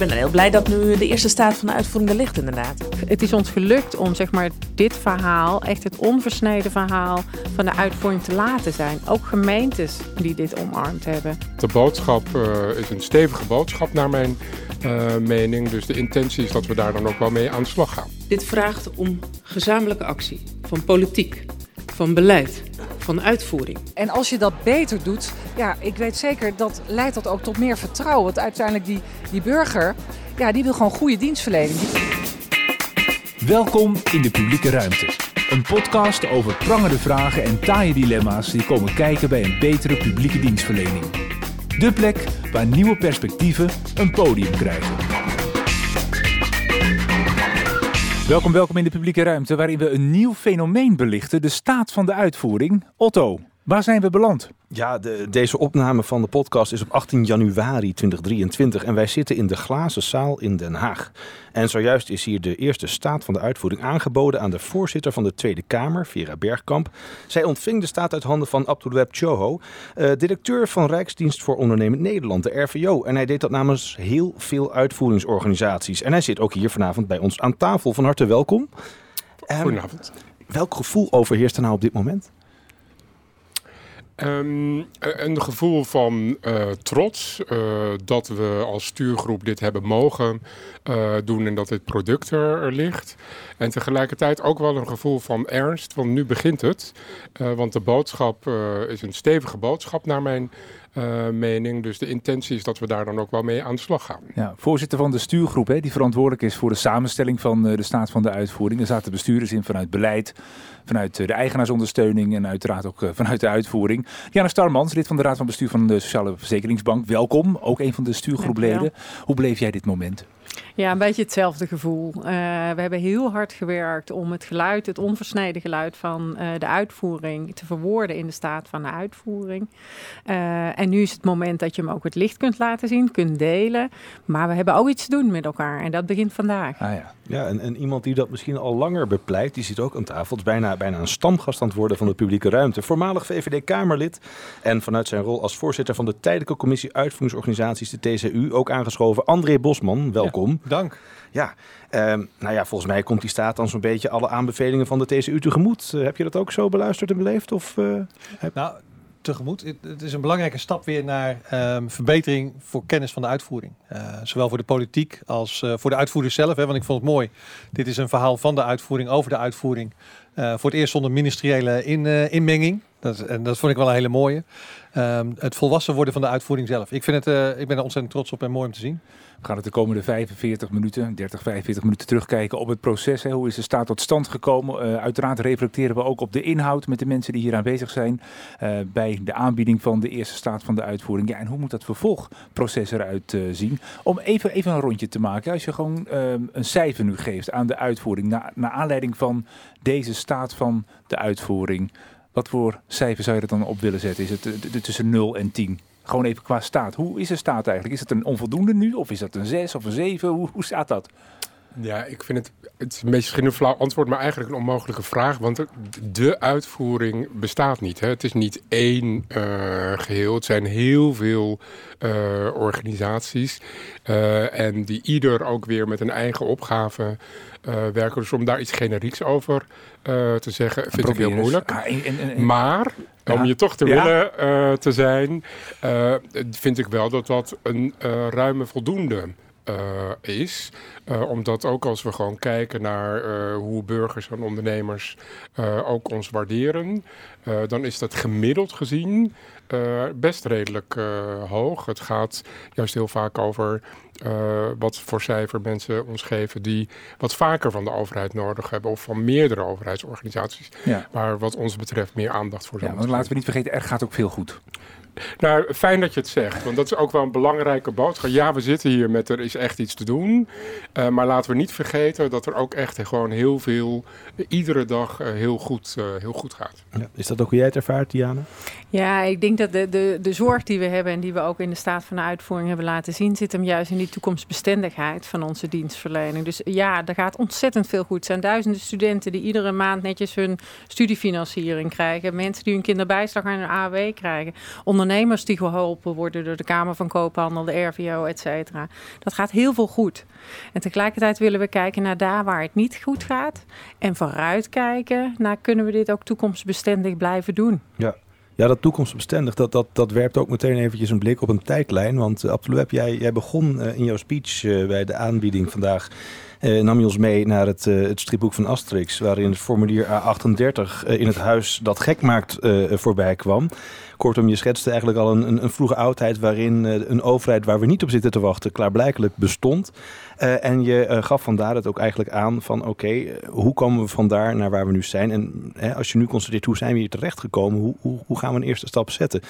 ik ben heel blij dat nu de eerste staat van de uitvoering er ligt, inderdaad. Het is ons gelukt om zeg maar, dit verhaal, echt het onversneden verhaal van de uitvoering te laten zijn. Ook gemeentes die dit omarmd hebben. De boodschap uh, is een stevige boodschap naar mijn uh, mening. Dus de intentie is dat we daar dan ook wel mee aan de slag gaan. Dit vraagt om gezamenlijke actie van politiek, van beleid, van uitvoering. En als je dat beter doet, ja, ik weet zeker dat leidt dat ook tot meer vertrouwen. Want uiteindelijk die, die burger, ja, die wil gewoon goede dienstverlening. Welkom in de publieke ruimte. Een podcast over prangende vragen en taaie dilemma's die komen kijken bij een betere publieke dienstverlening. De plek waar nieuwe perspectieven een podium krijgen. Welkom, welkom in de publieke ruimte waarin we een nieuw fenomeen belichten, de staat van de uitvoering. Otto, waar zijn we beland? Ja, de, deze opname van de podcast is op 18 januari 2023 en wij zitten in de glazen zaal in Den Haag. En zojuist is hier de eerste staat van de uitvoering aangeboden aan de voorzitter van de Tweede Kamer, Vera Bergkamp. Zij ontving de staat uit handen van Abdulweb Choho, uh, directeur van Rijksdienst voor Ondernemend Nederland, de RVO. En hij deed dat namens heel veel uitvoeringsorganisaties. En hij zit ook hier vanavond bij ons aan tafel. Van harte welkom. Goedenavond. Um, welk gevoel overheerst er nou op dit moment? Um, een gevoel van uh, trots uh, dat we als stuurgroep dit hebben mogen doen en dat dit product er, er, ligt. En tegelijkertijd ook wel een gevoel van ernst, want nu begint het. want de boodschap is een stevige boodschap naar mijn uh, mening. Dus de intentie is dat we daar dan ook wel mee aan de slag gaan. Ja, voorzitter van de stuurgroep, hè, die verantwoordelijk is voor de samenstelling van uh, de staat van de uitvoering. Er zaten bestuurders in vanuit beleid, vanuit uh, de eigenaarsondersteuning en uiteraard ook vanuit de uitvoering. Jana Starmans, lid van de Raad van Bestuur van de Sociale Verzekeringsbank. Welkom, ook een van de stuurgroepleden. Hoe beleef jij dit moment? Ja, een beetje hetzelfde gevoel. Uh, we hebben heel hard gewerkt om het geluid, het onversneden geluid van uh, de uitvoering te verwoorden in de staat van de uitvoering. Uh, en nu is het moment dat je hem ook het licht kunt laten zien, kunt delen. Maar we hebben ook iets te doen met elkaar en dat begint vandaag. Ah, ja, ja en, en, iemand die dat misschien al langer bepleit, die zit ook aan tafel. Het is bijna, bijna een stamgast aan het worden van de publieke ruimte. Voormalig VVD-Kamerlid en vanuit zijn rol als voorzitter van de Tijdelijke Commissie Uitvoeringsorganisaties, de TCU, ook aangeschoven. André Bosman, welkom. Ja. Dank. Ja, um, nou ja, volgens mij komt die staat dan zo'n beetje alle aanbevelingen van de TCU tegemoet. Uh, heb je dat ook zo beluisterd en beleefd? Of, uh, heb... Nou, tegemoet. Het is een belangrijke stap weer naar um, verbetering voor kennis van de uitvoering. Uh, zowel voor de politiek als voor de uitvoerders zelf. Hè, want ik vond het mooi. Dit is een verhaal van de uitvoering over de uitvoering. voor het eerst zonder ministeriële in, inmenging. Dat, en dat vond ik wel een hele mooie. Um, het volwassen worden van de uitvoering zelf. Ik, vind het, ik ben er ontzettend trots op en mooi om te zien. We gaan het de komende 45 minuten, 30, 45 minuten terugkijken op het proces. Hè. Hoe is de staat tot stand gekomen? Uh, uiteraard reflecteren we ook op de inhoud met de mensen die hier aanwezig zijn. Uh, bij de aanbieding van de eerste staat van de uitvoering. Ja, en hoe moet dat vervolgproces eruit uh, zien? Om even, even een rondje te maken. Als je gewoon een cijfer nu geeft aan de uitvoering. Na, naar aanleiding van deze staat van de uitvoering. Wat voor cijfer zou je er dan op willen zetten? Is het tussen 0 en 10? Gewoon even qua staat. Hoe is de staat eigenlijk? Is het een onvoldoende nu? Of is dat een 6 of een 7? Hoe, hoe staat dat? Ja, ik vind het, het is een beetje misschien een flauw antwoord, maar eigenlijk een onmogelijke vraag. Want de uitvoering bestaat niet. Hè. Het is niet één uh, geheel. Het zijn heel veel uh, organisaties. Uh, en die ieder ook weer met een eigen opgave werken. Dus om daar iets generieks over te zeggen, vind ik heel moeilijk. Ah, en, en, en, maar ja. om je toch te ja. willen te zijn, vind ik wel dat dat een ruime voldoende is. omdat ook als we gewoon kijken naar hoe burgers en ondernemers ook ons waarderen, dan is dat gemiddeld gezien best redelijk hoog. Het gaat juist heel vaak over wat voor cijfer mensen ons geven die wat vaker van de overheid nodig hebben of van meerdere overheidsorganisaties. Ja. Waar wat ons betreft meer aandacht voor zijn. Ja, laten we niet vergeten, er gaat ook veel goed. Nou, fijn dat je het zegt, want dat is ook wel een belangrijke boodschap. Ja, we zitten hier met er is echt iets te doen, uh, maar laten we niet vergeten dat er ook echt gewoon heel veel, uh, iedere dag uh, heel, goed, heel goed gaat. Ja, is dat ook hoe jij het ervaart, Diana? Ja, ik denk dat de, de, de zorg die we hebben en die we ook in de staat van de uitvoering hebben laten zien, zit hem juist in die toekomstbestendigheid van onze dienstverlening. Dus ja, er gaat ontzettend veel goed. Er zijn duizenden studenten die iedere maand netjes hun studiefinanciering krijgen, mensen die hun kinderbijslag en hun AW krijgen, ondernemers ondernemers die geholpen worden door de Kamer van Koophandel, de RVO, et cetera. Dat gaat heel veel goed. En tegelijkertijd willen we kijken naar daar waar het niet goed gaat. En vooruitkijken naar kunnen we dit ook toekomstbestendig blijven doen. Ja. Ja, dat toekomstbestendig, dat, dat, dat werpt ook meteen eventjes een blik op een tijdlijn. Want uh, jij, jij begon uh, in jouw speech uh, bij de aanbieding vandaag nam je ons mee naar het, het stripboek van Asterix, waarin het formulier A38 uh, in het huis dat gek maakt voorbij kwam. Kortom, je schetste eigenlijk al een, een, een vroege oudheid waarin een overheid waar we niet op zitten te wachten klaarblijkelijk bestond. en je gaf vandaar het ook eigenlijk aan van oké, hoe komen we vandaar naar waar we nu zijn? En als je nu constateert hoe zijn we hier terechtgekomen, hoe, hoe, hoe gaan we een eerste stap zetten?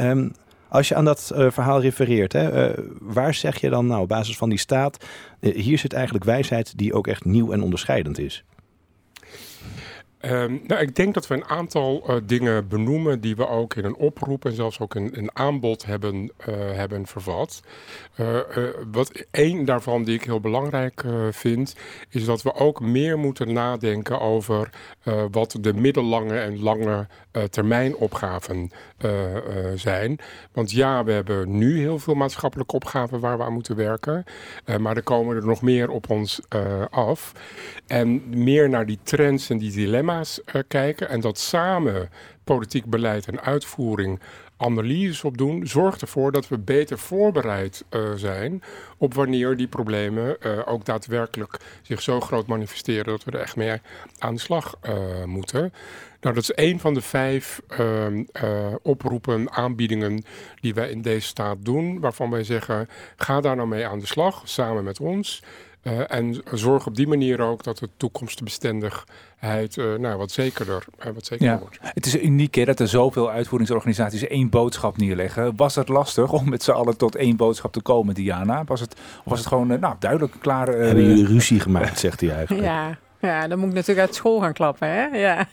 Um, als je aan dat verhaal refereert, hè, waar zeg je dan nou op basis van die staat, hier zit eigenlijk wijsheid die ook echt nieuw en onderscheidend is? Um, nou, ik denk dat we een aantal uh, dingen benoemen die we ook in een oproep en zelfs ook in een aanbod hebben, uh, hebben vervat. Uh, wat één daarvan die ik heel belangrijk vind, is dat we ook meer moeten nadenken over wat de middellange en lange termijn opgaven zijn. Want ja, we hebben nu heel veel maatschappelijke opgaven waar we aan moeten werken, maar er komen er nog meer op ons af. En meer naar die trends en die dilemma's uh, kijken en dat samen politiek beleid en uitvoering analyses op doen, zorgt ervoor dat we beter voorbereid uh, zijn op wanneer die problemen uh, ook daadwerkelijk zich zo groot manifesteren dat we er echt mee aan de slag moeten. Nou, dat is een van de vijf ehm, oproepen, aanbiedingen die wij in deze staat doen, waarvan wij zeggen, ga daar nou mee aan de slag, samen met ons. Uh, en zorg op die manier ook dat de toekomstbestendigheid uh, nou, wat zekerder, uh, wat zekerder ja. wordt. Het is uniek hè, dat er zoveel uitvoeringsorganisaties één boodschap neerleggen. Was het lastig om met z'n allen tot één boodschap te komen, Diana? Was het, was het gewoon nou, duidelijk klaar? Hebben jullie ruzie gemaakt, zegt hij eigenlijk. Ja. Ja, dan moet ik natuurlijk uit school gaan klappen. Hè? Ja.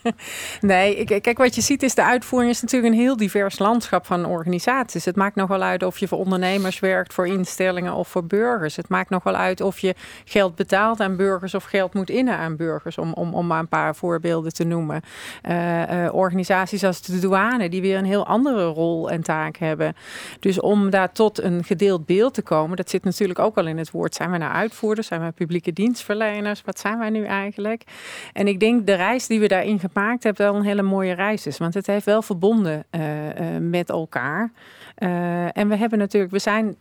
Nee, kijk, wat je ziet is de uitvoering is natuurlijk een heel divers landschap van organisaties. Het maakt nog wel uit of je voor ondernemers werkt, voor instellingen of voor burgers. Het maakt nog wel uit of je geld betaalt aan burgers of geld moet innen aan burgers, om, om, om maar een paar voorbeelden te noemen. Uh, uh, organisaties als de douane, die weer een heel andere rol en taak hebben. Dus om daar tot een gedeeld beeld te komen, dat zit natuurlijk ook al in het woord. Zijn we nou uitvoerders? Zijn we publieke dienstverleners? Wat zijn wij nu eigenlijk? En ik denk de reis die we daarin gemaakt hebben wel een hele mooie reis is. Want het heeft wel verbonden uh, uh, met elkaar. Uh, en we hebben natuurlijk, we zijn,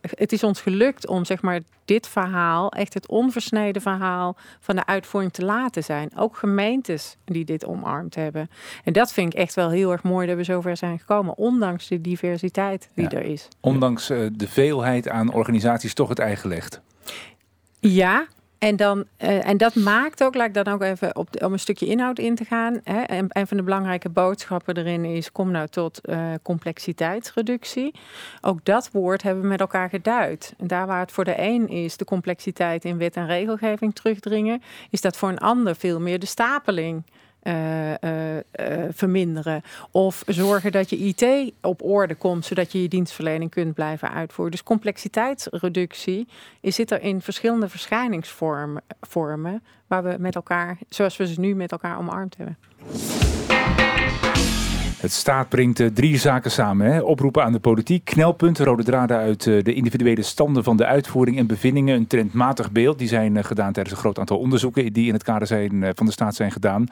het is ons gelukt om zeg maar dit verhaal, echt het onversneden verhaal van de uitvoering te laten zijn. Ook gemeentes die dit omarmd hebben. En dat vind ik echt wel heel erg mooi dat we zover zijn gekomen, ondanks de diversiteit die Ja. er is. Ondanks de veelheid aan organisaties toch het eigen legt. Ja, en, dan, uh, en dat maakt ook, laat ik dan ook even op, om een stukje inhoud in te gaan. Hè, en een van de belangrijke boodschappen erin is: kom nou tot uh, complexiteitsreductie. Ook dat woord hebben we met elkaar geduid. En daar waar het voor de een is de complexiteit in wet en regelgeving terugdringen, is dat voor een ander veel meer de stapeling. Uh, uh, uh, verminderen. Of zorgen dat je IT op orde komt, zodat je je dienstverlening kunt blijven uitvoeren. Dus complexiteitsreductie is, zit er in verschillende verschijningsvormen, vormen, waar we met elkaar, zoals we ze nu met elkaar omarmd hebben. Het staat brengt uh, drie zaken samen. Hè? Oproepen aan de politiek, knelpunten, rode draden uit uh, de individuele standen van de uitvoering en bevindingen. Een trendmatig beeld. Die zijn uh, gedaan tijdens een groot aantal onderzoeken die in het kader zijn, van de staat zijn gedaan.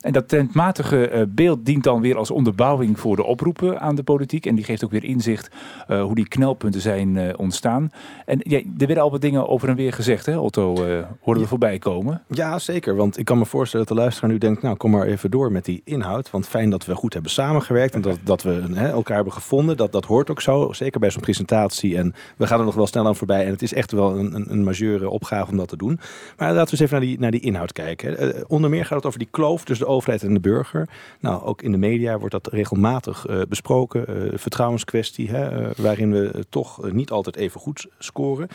En dat trendmatige beeld dient dan weer als onderbouwing voor de oproepen aan de politiek. En die geeft ook weer inzicht hoe die knelpunten zijn ontstaan. En ja, er werden al wat dingen over en weer gezegd, hè, Otto? hoorden we voorbij komen? Ja, zeker. Want ik kan me voorstellen dat de luisteraar nu denkt, nou kom maar even door met die inhoud. Want fijn dat we goed hebben samen samengewerkt en dat, dat we hè, elkaar hebben gevonden. Dat, dat hoort ook zo, zeker bij zo'n presentatie. En we gaan er nog wel snel aan voorbij. En het is echt wel een, een, een majeure opgave om dat te doen. Maar laten we eens even naar die, naar die inhoud kijken. Uh, onder meer gaat het over die kloof tussen de overheid en de burger. Nou, ook in de media wordt dat regelmatig uh, besproken. Uh, vertrouwenskwestie, hè, waarin we toch niet altijd even goed scoren.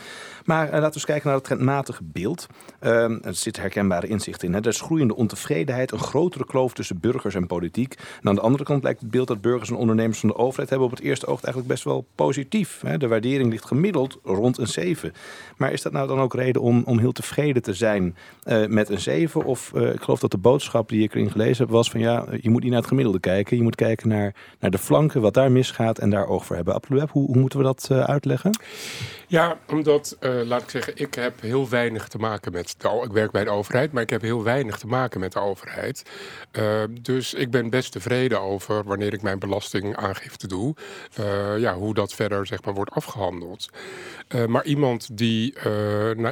Maar laten we eens kijken naar het trendmatige beeld. Er zit herkenbare inzicht in. Hè. Er is groeiende ontevredenheid, een grotere kloof tussen burgers en politiek. En aan de andere kant lijkt het beeld dat burgers en ondernemers van de overheid hebben op het eerste oog eigenlijk best wel positief. De waardering ligt gemiddeld rond een 7. Maar is dat nou dan ook reden om, om heel tevreden te zijn uh, met een 7? Of uh, ik geloof dat de boodschap die ik erin gelezen heb was van ja, je moet niet naar het gemiddelde kijken. Je moet kijken naar, naar de flanken, wat daar misgaat en daar oog voor hebben. Abdelweb, hoe, hoe moeten we dat uh, uitleggen? Ja, omdat, laat ik zeggen, ik heb heel weinig te maken met ik werk bij de overheid, maar ik heb heel weinig te maken met de overheid. Dus ik ben best tevreden over wanneer ik mijn belastingaangifte doe, uh, ja, hoe dat verder zeg maar wordt afgehandeld. maar iemand die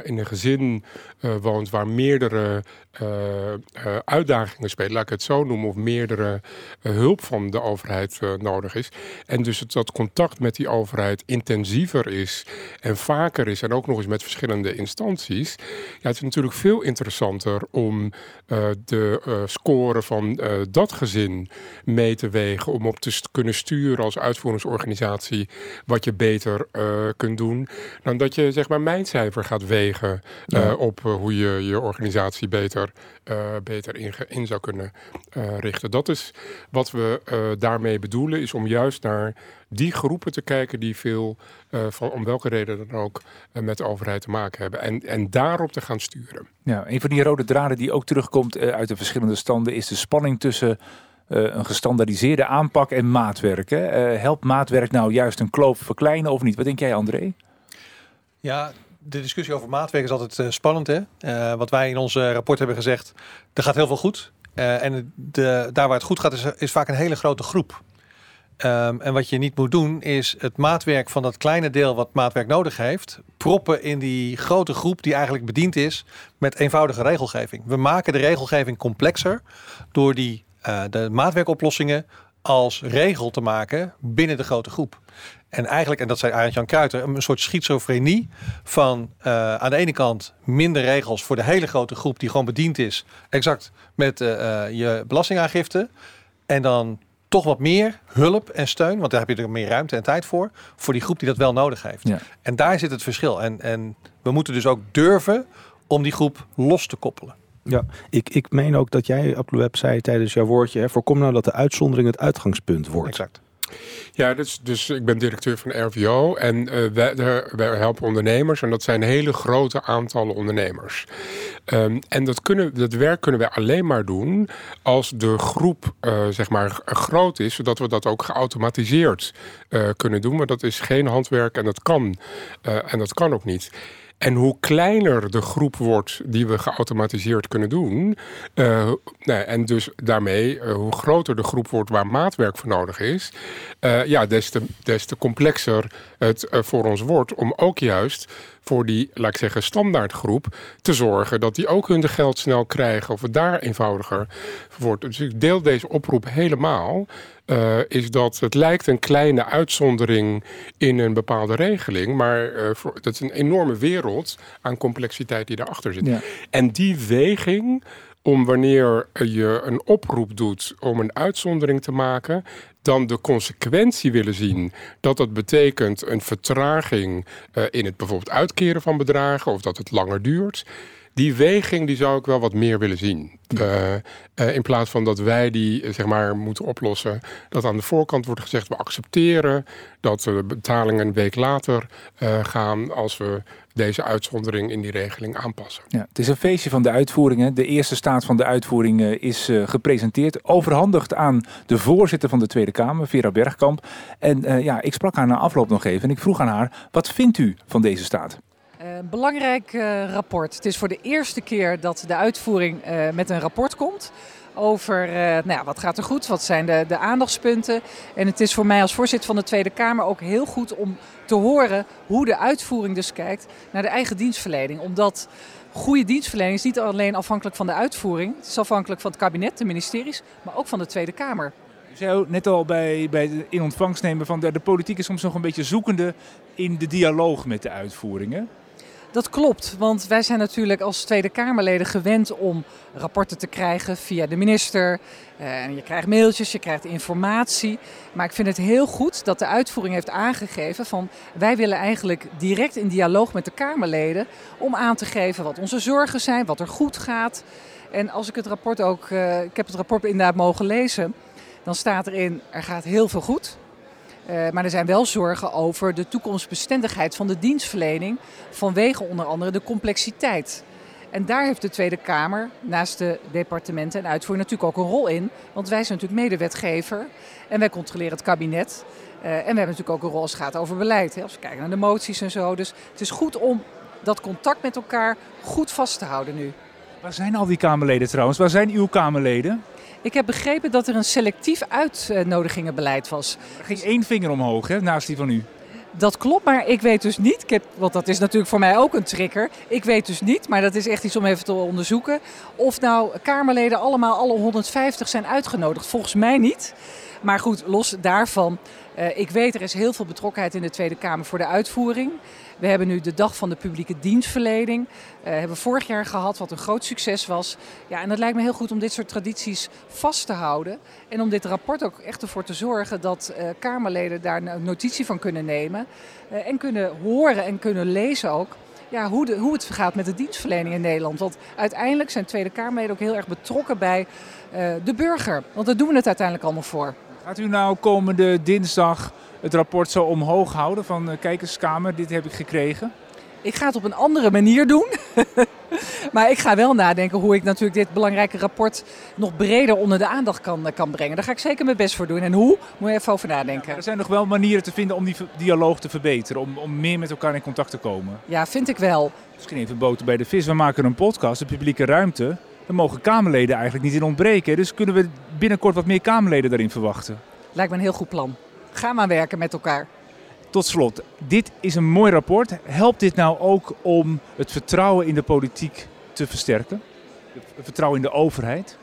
in een gezin woont waar meerdere uitdagingen spelen, laat ik het zo noemen, of meerdere hulp van de overheid nodig is, en dus het, dat contact met die overheid intensiever is en vaker is en ook nog eens met verschillende instanties. Ja, het is natuurlijk veel interessanter om de score van dat gezin mee te wegen. Om op te kunnen sturen als uitvoeringsorganisatie wat je beter kunt doen. Dan dat je zeg maar mijn cijfer gaat wegen ja. op hoe je je organisatie beter, beter in, in, zou kunnen richten. Dat is wat we daarmee bedoelen, is om juist naar die groepen te kijken die veel, uh, van, om welke reden dan ook, uh, met de overheid te maken hebben. En, en daarop te gaan sturen. Ja, een van die rode draden die ook terugkomt uh, uit de verschillende standen is de spanning tussen een gestandaardiseerde aanpak en maatwerk. Hè? helpt maatwerk nou juist een kloof verkleinen of niet? Wat denk jij, André? Ja, de discussie over maatwerk is altijd spannend. Hè? wat wij in ons rapport hebben gezegd, er gaat heel veel goed. en de, daar waar het goed gaat, is, vaak een hele grote groep. Um, en wat je niet moet doen, is het maatwerk van dat kleine deel wat maatwerk nodig heeft, proppen in die grote groep die eigenlijk bediend is met eenvoudige regelgeving. We maken de regelgeving complexer door die, uh, de maatwerkoplossingen als regel te maken binnen de grote groep. En eigenlijk, en dat zei Arend Jan Kruiter, een soort schizofrenie van uh, aan de ene kant minder regels voor de hele grote groep die gewoon bediend is, exact met uh, je belastingaangifte. En dan toch wat meer hulp en steun, want daar heb je er meer ruimte en tijd voor, voor die groep die dat wel nodig heeft. Ja. En daar zit het verschil. En, en we moeten dus ook durven om die groep los te koppelen. Ja, ik, ik meen ook dat jij, Web zei tijdens jouw woordje, hè, voorkom nou dat de uitzondering het uitgangspunt wordt. Exact. Ja, dus, dus ik ben directeur van RVO en uh, wij, wij, helpen ondernemers en dat zijn hele grote aantallen ondernemers. Um, en dat, kunnen, dat werk kunnen wij alleen maar doen als de groep uh, zeg maar groot is, zodat we dat ook geautomatiseerd uh, kunnen doen. Maar dat is geen handwerk en dat kan, en dat kan ook niet. En hoe kleiner de groep wordt die we geautomatiseerd kunnen doen, nou, en dus daarmee uh, hoe groter de groep wordt waar maatwerk voor nodig is, uh, ja, des te, des te complexer het voor ons wordt om ook juist voor die, laat ik zeggen, standaardgroep te zorgen dat die ook hun geld snel krijgen of het daar eenvoudiger wordt. Dus ik deel deze oproep helemaal. Uh, is dat het lijkt een kleine uitzondering in een bepaalde regeling, maar uh, voor, dat is een enorme wereld aan complexiteit die daarachter zit. Ja. En die weging om wanneer je een oproep doet om een uitzondering te maken, dan de consequentie willen zien dat dat betekent een vertraging uh, in het bijvoorbeeld uitkeren van bedragen of dat het langer duurt. Die weging die zou ik wel wat meer willen zien. Uh, uh, in plaats van dat wij die zeg maar, moeten oplossen. Dat aan de voorkant wordt gezegd: we accepteren dat de betalingen een week later uh, gaan als we deze uitzondering in die regeling aanpassen. Ja, het is een feestje van de uitvoeringen. De eerste staat van de uitvoering is gepresenteerd, overhandigd aan de voorzitter van de Tweede Kamer, Vera Bergkamp. En ja, ik sprak haar na afloop nog even en ik vroeg aan haar: wat vindt u van deze staat? Belangrijk uh, rapport. Het is voor de eerste keer dat de uitvoering uh, met een rapport komt. Over uh, nou ja, wat gaat er goed, wat zijn de, de aandachtspunten. En het is voor mij als voorzitter van de Tweede Kamer ook heel goed om te horen hoe de uitvoering dus kijkt naar de eigen dienstverlening. Omdat goede dienstverlening is niet alleen afhankelijk van de uitvoering. Het is afhankelijk van het kabinet, de ministeries, maar ook van de Tweede Kamer. Zei net al bij, bij in ontvangst nemen van de, de politiek is soms nog een beetje zoekende in de dialoog met de uitvoeringen. Dat klopt, want wij zijn natuurlijk als Tweede Kamerleden gewend om rapporten te krijgen via de minister. Uh, je krijgt mailtjes, je krijgt informatie. Maar ik vind het heel goed dat de uitvoering heeft aangegeven van wij willen eigenlijk direct in dialoog met de Kamerleden om aan te geven wat onze zorgen zijn, wat er goed gaat. En als ik het rapport ook, uh, ik heb het rapport inderdaad mogen lezen dan staat erin er gaat heel veel goed. Uh, maar er zijn wel zorgen over de toekomstbestendigheid van de dienstverlening vanwege onder andere de complexiteit. En daar heeft de Tweede Kamer naast de departementen en uitvoering natuurlijk ook een rol in. Want wij zijn natuurlijk medewetgever en wij controleren het kabinet. Uh, en we hebben natuurlijk ook een rol als het gaat over beleid. Hè, als we kijken naar de moties en zo. Dus het is goed om dat contact met elkaar goed vast te houden nu. Waar zijn al die Kamerleden trouwens? Waar zijn uw Kamerleden? Ik heb begrepen dat er een selectief uitnodigingenbeleid was. Er ging één vinger omhoog hè, naast die van u. Dat klopt, maar ik weet dus niet, ik heb, want dat is natuurlijk voor mij ook een trigger. Ik weet dus niet, maar dat is echt iets om even te onderzoeken. Of nou Kamerleden allemaal, alle 150 zijn uitgenodigd. Volgens mij niet. Maar goed, los daarvan. Uh, ik weet er is heel veel betrokkenheid in de Tweede Kamer voor de uitvoering. We hebben nu de dag van de publieke dienstverlening. Uh, hebben vorig jaar gehad, wat een groot succes was. Ja, en het lijkt me heel goed om dit soort tradities vast te houden. En om dit rapport ook echt ervoor te zorgen dat uh, Kamerleden daar notitie van kunnen nemen. En kunnen horen en kunnen lezen ook. Ja, hoe, de, hoe het gaat met de dienstverlening in Nederland. Want uiteindelijk zijn Tweede Kamerleden ook heel erg betrokken bij de burger. Want daar doen we het uiteindelijk allemaal voor. Gaat u nou komende dinsdag het rapport zo omhoog houden van uh, kijkerskamer, dit heb ik gekregen? Ik ga het op een andere manier doen. maar ik ga wel nadenken hoe ik natuurlijk dit belangrijke rapport nog breder onder de aandacht kan, kan brengen. Daar ga ik zeker mijn best voor doen. En hoe? Moet je even over nadenken. Ja, er zijn nog wel manieren te vinden om die dialoog te verbeteren. Om, om meer met elkaar in contact te komen. Ja, vind ik wel. Misschien even boter bij de vis. We maken een podcast, de publieke ruimte. Daar mogen Kamerleden eigenlijk niet in ontbreken. Dus kunnen we binnenkort wat meer Kamerleden daarin verwachten. Lijkt me een heel goed plan. Ga maar werken met elkaar. Tot slot, dit is een mooi rapport. Helpt dit nou ook om het vertrouwen in de politiek te versterken? Het vertrouwen in de overheid?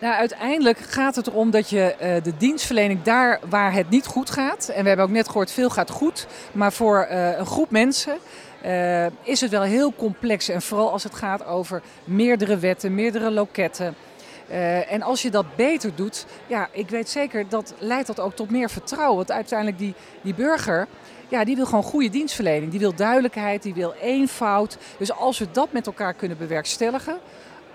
Nou, uiteindelijk gaat het erom dat je uh, de dienstverlening daar waar het niet goed gaat. En we hebben ook net gehoord, veel gaat goed. Maar voor uh, een groep mensen uh, is het wel heel complex. En vooral als het gaat over meerdere wetten, meerdere loketten. En als je dat beter doet, ja, ik weet zeker dat leidt dat ook tot meer vertrouwen. Want uiteindelijk die, die burger, ja, die wil gewoon goede dienstverlening. Die wil duidelijkheid, die wil eenvoud. Dus als we dat met elkaar kunnen bewerkstelligen,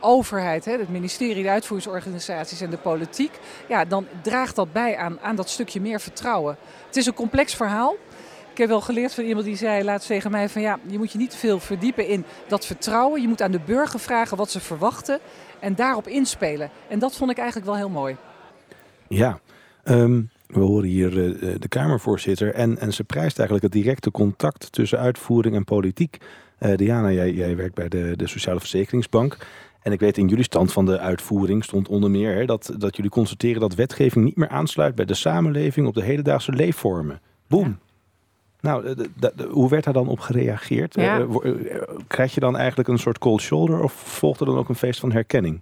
overheid, hè, het ministerie, de uitvoeringsorganisaties en de politiek, ja, dan draagt dat bij aan, aan dat stukje meer vertrouwen. Het is een complex verhaal. Ik heb wel geleerd van iemand die zei laatst tegen mij van ja, je moet je niet veel verdiepen in dat vertrouwen. Je moet aan de burger vragen wat ze verwachten en daarop inspelen. En dat vond ik eigenlijk wel heel mooi. Ja, um, we horen hier uh, de Kamervoorzitter en, en ze prijst eigenlijk het directe contact tussen uitvoering en politiek. Uh, Diana, jij, jij werkt bij de, de Sociale Verzekeringsbank. En ik weet in jullie stand van de uitvoering stond onder meer hè, dat, dat jullie constateren dat wetgeving niet meer aansluit bij de samenleving op de hedendaagse leefvormen. Boom. Ja. Nou, hoe werd daar dan op gereageerd? Ja. Uh, krijg je dan eigenlijk een soort cold shoulder of volgt er dan ook een feest van herkenning?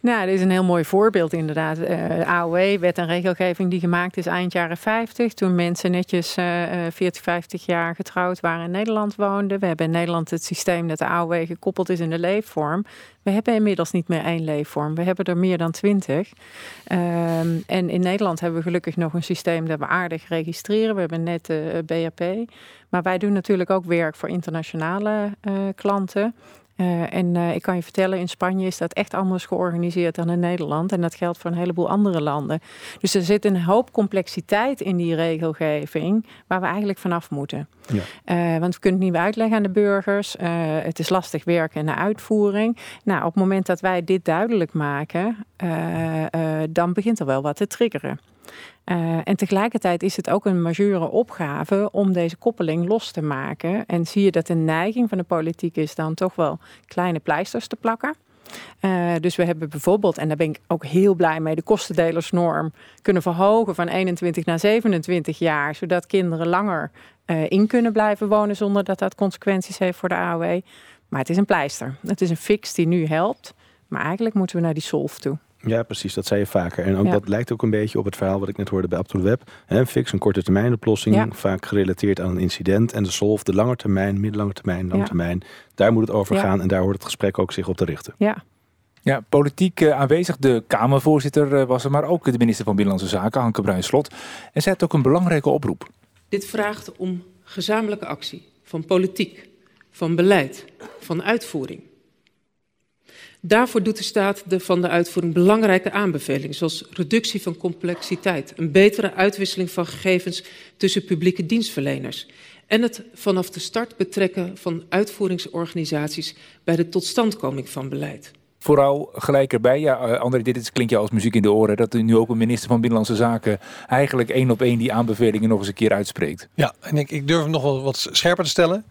Nou, dit is een heel mooi voorbeeld inderdaad. Uh, AOW, wet en regelgeving die gemaakt is eind jaren 50. Toen mensen netjes uh, 40, 50 jaar getrouwd waren in Nederland woonden. We hebben in Nederland het systeem dat de AOW gekoppeld is in de leefvorm. We hebben inmiddels niet meer één leefvorm. We hebben er meer dan twintig. Um, en in Nederland hebben we gelukkig nog een systeem dat we aardig registreren. We hebben net de BAP. Maar wij doen natuurlijk ook werk voor internationale klanten. Uh, en uh, ik kan je vertellen, in Spanje is dat echt anders georganiseerd dan in Nederland. En dat geldt voor een heleboel andere landen. Dus er zit een hoop complexiteit in die regelgeving waar we eigenlijk vanaf moeten. Ja. Uh, want we kunnen het niet uitleggen aan de burgers. het is lastig werken in de uitvoering. Nou, op het moment dat wij dit duidelijk maken, dan begint er wel wat te triggeren. Uh, en tegelijkertijd is het ook een majeure opgave om deze koppeling los te maken. En zie je dat de neiging van de politiek is dan toch wel kleine pleisters te plakken. Uh, dus we hebben bijvoorbeeld, en daar ben ik ook heel blij mee, de kostendelersnorm kunnen verhogen van 21 naar 27 jaar, zodat kinderen langer uh, in kunnen blijven wonen zonder dat dat consequenties heeft voor de AOW. Maar het is een pleister. Het is een fix die nu helpt. Maar eigenlijk moeten we naar die solve toe. Ja, precies. Dat zei je vaker. En ook dat lijkt ook een beetje op het verhaal wat ik net hoorde bij Up to the Web. He, fix, een korte termijn oplossing, vaak gerelateerd aan een incident. En de solve, de lange termijn, middellange termijn, lange termijn. Daar moet het over gaan en daar hoort het gesprek ook zich op te richten. Ja. Ja, politiek uh, aanwezig. De Kamervoorzitter uh, was er, maar ook de minister van Binnenlandse Zaken, Hanke Bruinslot. En zij had ook een belangrijke oproep. Dit vraagt om gezamenlijke actie van politiek, van beleid, van uitvoering. Daarvoor doet de staat de, van de uitvoering belangrijke aanbevelingen, zoals reductie van complexiteit, een betere uitwisseling van gegevens tussen publieke dienstverleners en het vanaf de start betrekken van uitvoeringsorganisaties bij de totstandkoming van beleid. Vooral gelijk erbij, ja, eh, André, dit klinkt je als muziek in de oren, dat u nu ook een minister van Binnenlandse Zaken eigenlijk één op één die aanbevelingen nog eens een keer uitspreekt. Ja, en ik, ik durf hem nog wel wat scherper te stellen.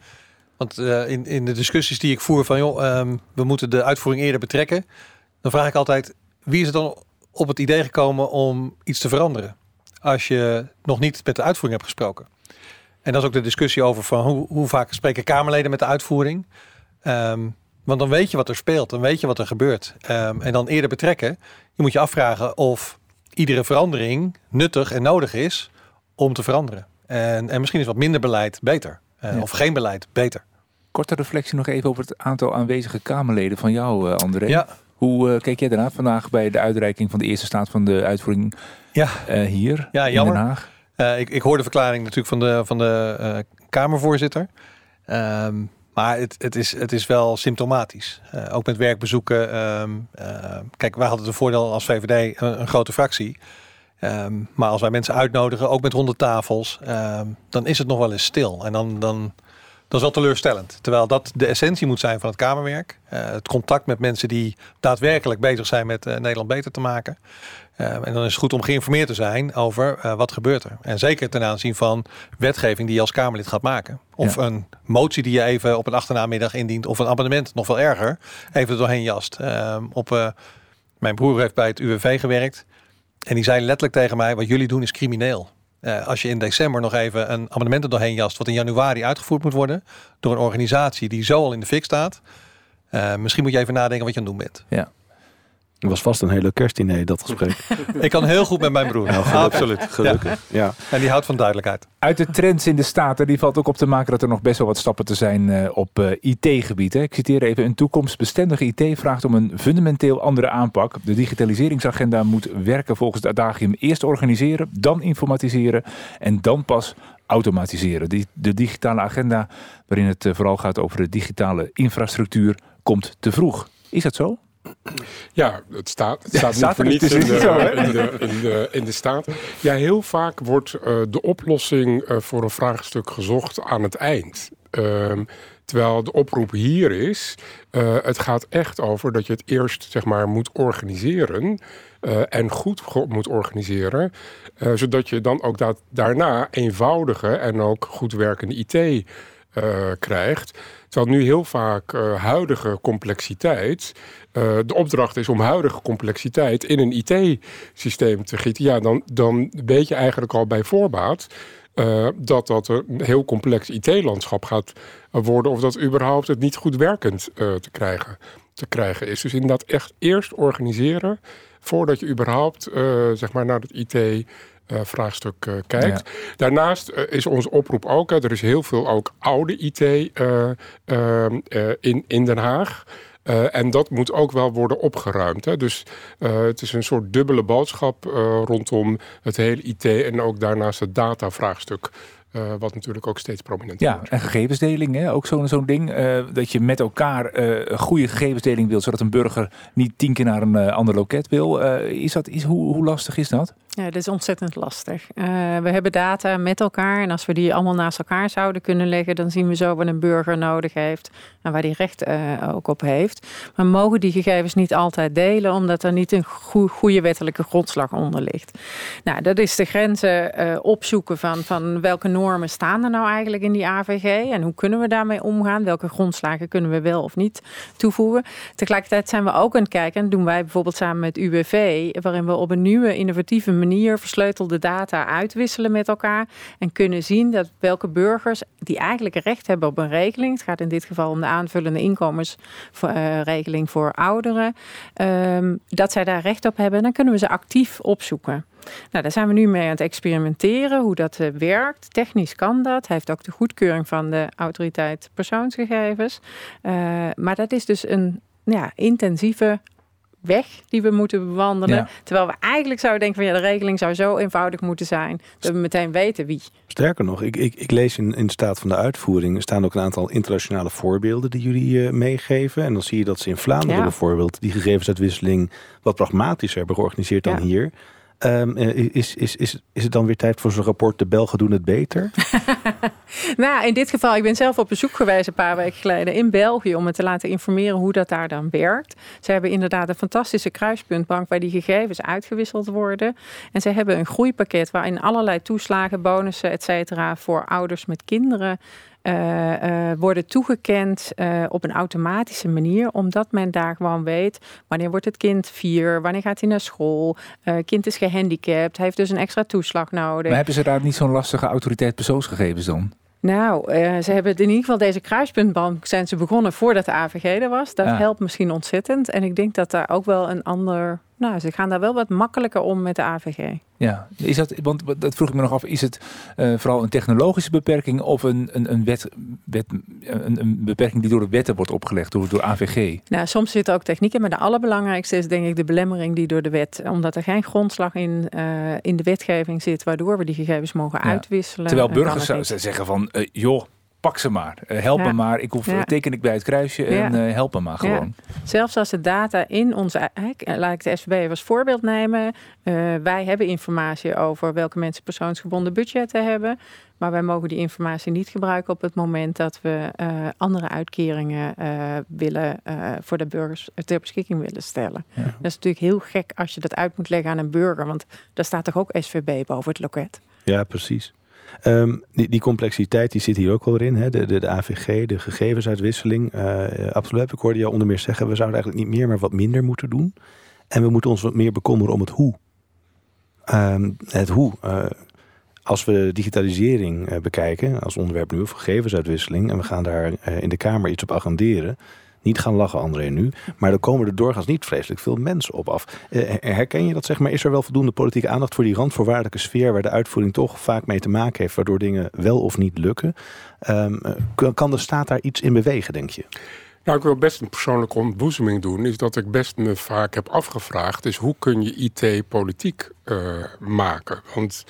Want uh, in, in de discussies die ik voer van, joh, um, we moeten de uitvoering eerder betrekken, dan vraag ik altijd, wie is er dan op het idee gekomen om iets te veranderen? Als je nog niet met de uitvoering hebt gesproken. En dat is ook de discussie over van hoe, hoe vaak spreken Kamerleden met de uitvoering. Um, want dan weet je wat er speelt, dan weet je wat er gebeurt. Um, en dan eerder betrekken. Je moet je afvragen of iedere verandering nuttig en nodig is om te veranderen. En, en misschien is wat minder beleid beter. Ja. Of geen beleid beter. Korte reflectie nog even over het aantal aanwezige Kamerleden van jou, uh, André. Ja. Hoe uh, keek jij daarna vandaag bij de uitreiking van de eerste staat van de uitvoering ja. hier ja, in Den Haag? Ik, ik hoor de verklaring natuurlijk van de, van de Kamervoorzitter. Um, maar het, het, is, het is wel symptomatisch. Uh, ook met werkbezoeken. Um, kijk, wij hadden het voordeel als VVD een, een grote fractie. Um, maar als wij mensen uitnodigen, ook met ronde tafels, dan is het nog wel eens stil. En dan, dan, dat is wel teleurstellend. Terwijl dat de essentie moet zijn van het Kamerwerk. het contact met mensen die daadwerkelijk bezig zijn met Nederland beter te maken. Uh, en dan is het goed om geïnformeerd te zijn over uh, wat gebeurt er. En zeker ten aanzien van wetgeving die je als Kamerlid gaat maken. Of ja. een motie die je even op een achternaamiddag indient. Of een abonnement, nog wel erger, even er doorheen jast. Op, mijn broer heeft bij het UWV gewerkt. En die zei letterlijk tegen mij, wat jullie doen is crimineel. als je in december nog even een abonnement er doorheen jast... wat in januari uitgevoerd moet worden... door een organisatie die zo al in de fik staat... misschien moet je even nadenken wat je aan het doen bent. Ja. Het was vast een hele kerstdiner, dat gesprek. ik kan heel goed met mijn broer. Nou, Absoluut, gelukkig. Ja. ja. En die houdt van duidelijkheid. Uit de trends in de Staten, die valt ook op te maken dat er nog best wel wat stappen te zijn uh, op uh, IT-gebied. Ik citeer even, een toekomstbestendige IT vraagt om een fundamenteel andere aanpak. De digitaliseringsagenda moet werken volgens het adagium eerst organiseren, dan informatiseren en dan pas automatiseren. Die, de digitale agenda, waarin het uh, vooral gaat over de digitale infrastructuur, komt te vroeg. Is dat zo? Ja, het staat, het staat, ja, niet voor niets in, de, in, de, in, staat. Ja, heel vaak wordt uh, de oplossing uh, voor een vraagstuk gezocht aan het eind. Uh, terwijl de oproep hier is, uh, het gaat echt over dat je het eerst zeg maar, moet organiseren. en goed moet organiseren. zodat je dan ook dat, daarna eenvoudige en ook goed werkende IT krijgt. Terwijl nu heel vaak huidige complexiteit uh, de opdracht is om huidige complexiteit in een IT-systeem te gieten, ja, dan, dan weet je eigenlijk al bij voorbaat uh, dat dat een heel complex IT-landschap gaat worden, of dat überhaupt het niet goed werkend te, krijgen, te krijgen is. Dus inderdaad echt eerst organiseren voordat je überhaupt zeg maar naar het IT. Uh, vraagstuk uh, kijkt. Ja. Daarnaast uh, is onze oproep ook, er is heel veel ook oude IT in, in Den Haag. Uh, en dat moet ook wel worden opgeruimd. Hè. Dus uh, het is een soort dubbele boodschap uh, rondom het hele IT en ook daarnaast het datavraagstuk. Uh, wat natuurlijk ook steeds prominent ja, wordt. en gegevensdeling, hè? ook zo'n zo'n ding. Uh, dat je met elkaar uh, een goede gegevensdeling wilt, zodat een burger niet tien keer naar een ander loket wil. is dat, is, hoe, hoe lastig is dat? Ja, dat is ontzettend lastig. Uh, we hebben data met elkaar en als we die allemaal naast elkaar zouden kunnen leggen, dan zien we zo wat een burger nodig heeft en waar die recht uh, ook op heeft. Maar mogen die gegevens niet altijd delen, omdat er niet een goe goede wettelijke grondslag onder ligt. Nou, dat is de grenzen uh, opzoeken van, van welke normen staan er nou eigenlijk in die AVG en hoe kunnen we daarmee omgaan? Welke grondslagen kunnen we wel of niet toevoegen? Tegelijkertijd zijn we ook aan het kijken, en doen wij bijvoorbeeld samen met UWV, waarin we op een nieuwe innovatieve manier manier versleutelde data uitwisselen met elkaar. En kunnen zien dat welke burgers die eigenlijk recht hebben op een regeling. Het gaat in dit geval om de aanvullende inkomensregeling voor ouderen. Um, dat zij daar recht op hebben. Dan kunnen we ze actief opzoeken. Nou, daar zijn we nu mee aan het experimenteren, hoe dat uh, werkt. Technisch kan dat. Hij heeft ook de goedkeuring van de autoriteit persoonsgegevens. Uh, maar dat is dus een ja, intensieve weg die we moeten bewandelen. Ja. Terwijl we eigenlijk zouden denken van ja, de regeling zou zo eenvoudig moeten zijn dat we meteen weten wie. Sterker nog, ik, ik, ik lees in, in de staat van de uitvoering... er staan ook een aantal internationale voorbeelden die jullie eh, meegeven. En dan zie je dat ze in Vlaanderen Ja. bijvoorbeeld... die gegevensuitwisseling wat pragmatischer hebben georganiseerd dan Ja. hier. Ehm, eh, is, is, is, is het dan weer tijd voor zo'n rapport... de Belgen doen het beter? Nou, in dit geval, ik ben zelf op bezoek geweest een paar weken geleden in België om me te laten informeren hoe dat daar dan werkt. Ze hebben inderdaad een fantastische kruispuntbank waar die gegevens uitgewisseld worden. En ze hebben een groeipakket waarin allerlei toeslagen, bonussen, et cetera, voor ouders met kinderen eh, worden toegekend eh, op een automatische manier, omdat men daar gewoon weet wanneer wordt het kind vier, wanneer gaat hij naar school, kind is gehandicapt, heeft dus een extra toeslag nodig. Maar hebben ze daar niet zo'n lastige autoriteit persoonsgegevens dan? Nou, ze hebben in ieder geval deze kruispuntbank zijn ze begonnen voordat de AVG er was. Dat Ja. helpt misschien ontzettend. En ik denk dat daar ook wel een ander. Nou, ze gaan daar wel wat makkelijker om met de AVG. Ja, is dat, want dat vroeg ik me nog af, is het eh, vooral een technologische beperking of een, een, een, wet, wet, een, een beperking die door de wetten wordt opgelegd, door, door AVG? Nou, soms zit er ook techniek in, maar de allerbelangrijkste is denk ik de belemmering die door de wet, omdat er geen grondslag in, eh, in de wetgeving zit, waardoor we die gegevens mogen Ja. uitwisselen. Terwijl burgers zeggen van, eh, joh, pak ze maar, Eh, help Ja. me maar, ik hoef, Ja. teken ik bij het kruisje Ja. en eh, help me maar gewoon. Zelfs als de data in onze, eh, laat ik de SVB als voorbeeld nemen. Eh, wij hebben informatie over welke mensen persoonsgebonden budgetten hebben. Maar wij mogen die informatie niet gebruiken op het moment dat we eh, andere uitkeringen eh, willen eh, voor de burgers ter beschikking willen stellen. Ja. Dat is natuurlijk heel gek als je dat uit moet leggen aan een burger. Want daar staat toch ook SVB boven het loket. Ja, precies. Ehm, die, complexiteit die zit hier ook wel in. Hè? De, de, de AVG, de gegevensuitwisseling. Eh absoluut. Ik hoorde jou onder meer zeggen... we zouden eigenlijk niet meer, maar wat minder moeten doen. En we moeten ons wat meer bekommeren om het hoe. Ehm, het hoe. eh, als we digitalisering bekijken als onderwerp nu... of gegevensuitwisseling... en we gaan daar in de Kamer iets op agenderen... Niet gaan lachen, André, nu. Maar dan komen er doorgaans niet vreselijk veel mensen op af. Eh, herken je dat, zeg maar? Is er wel voldoende politieke aandacht voor die randvoorwaardelijke sfeer... waar de uitvoering toch vaak mee te maken heeft... waardoor dingen wel of niet lukken? Ehm, eh, kan- de staat daar iets in bewegen, denk je? Nou, ik wil best een persoonlijke ontboezeming doen. Is dat ik best me vaak heb afgevraagd... is hoe kun je IT politiek eh, maken? Want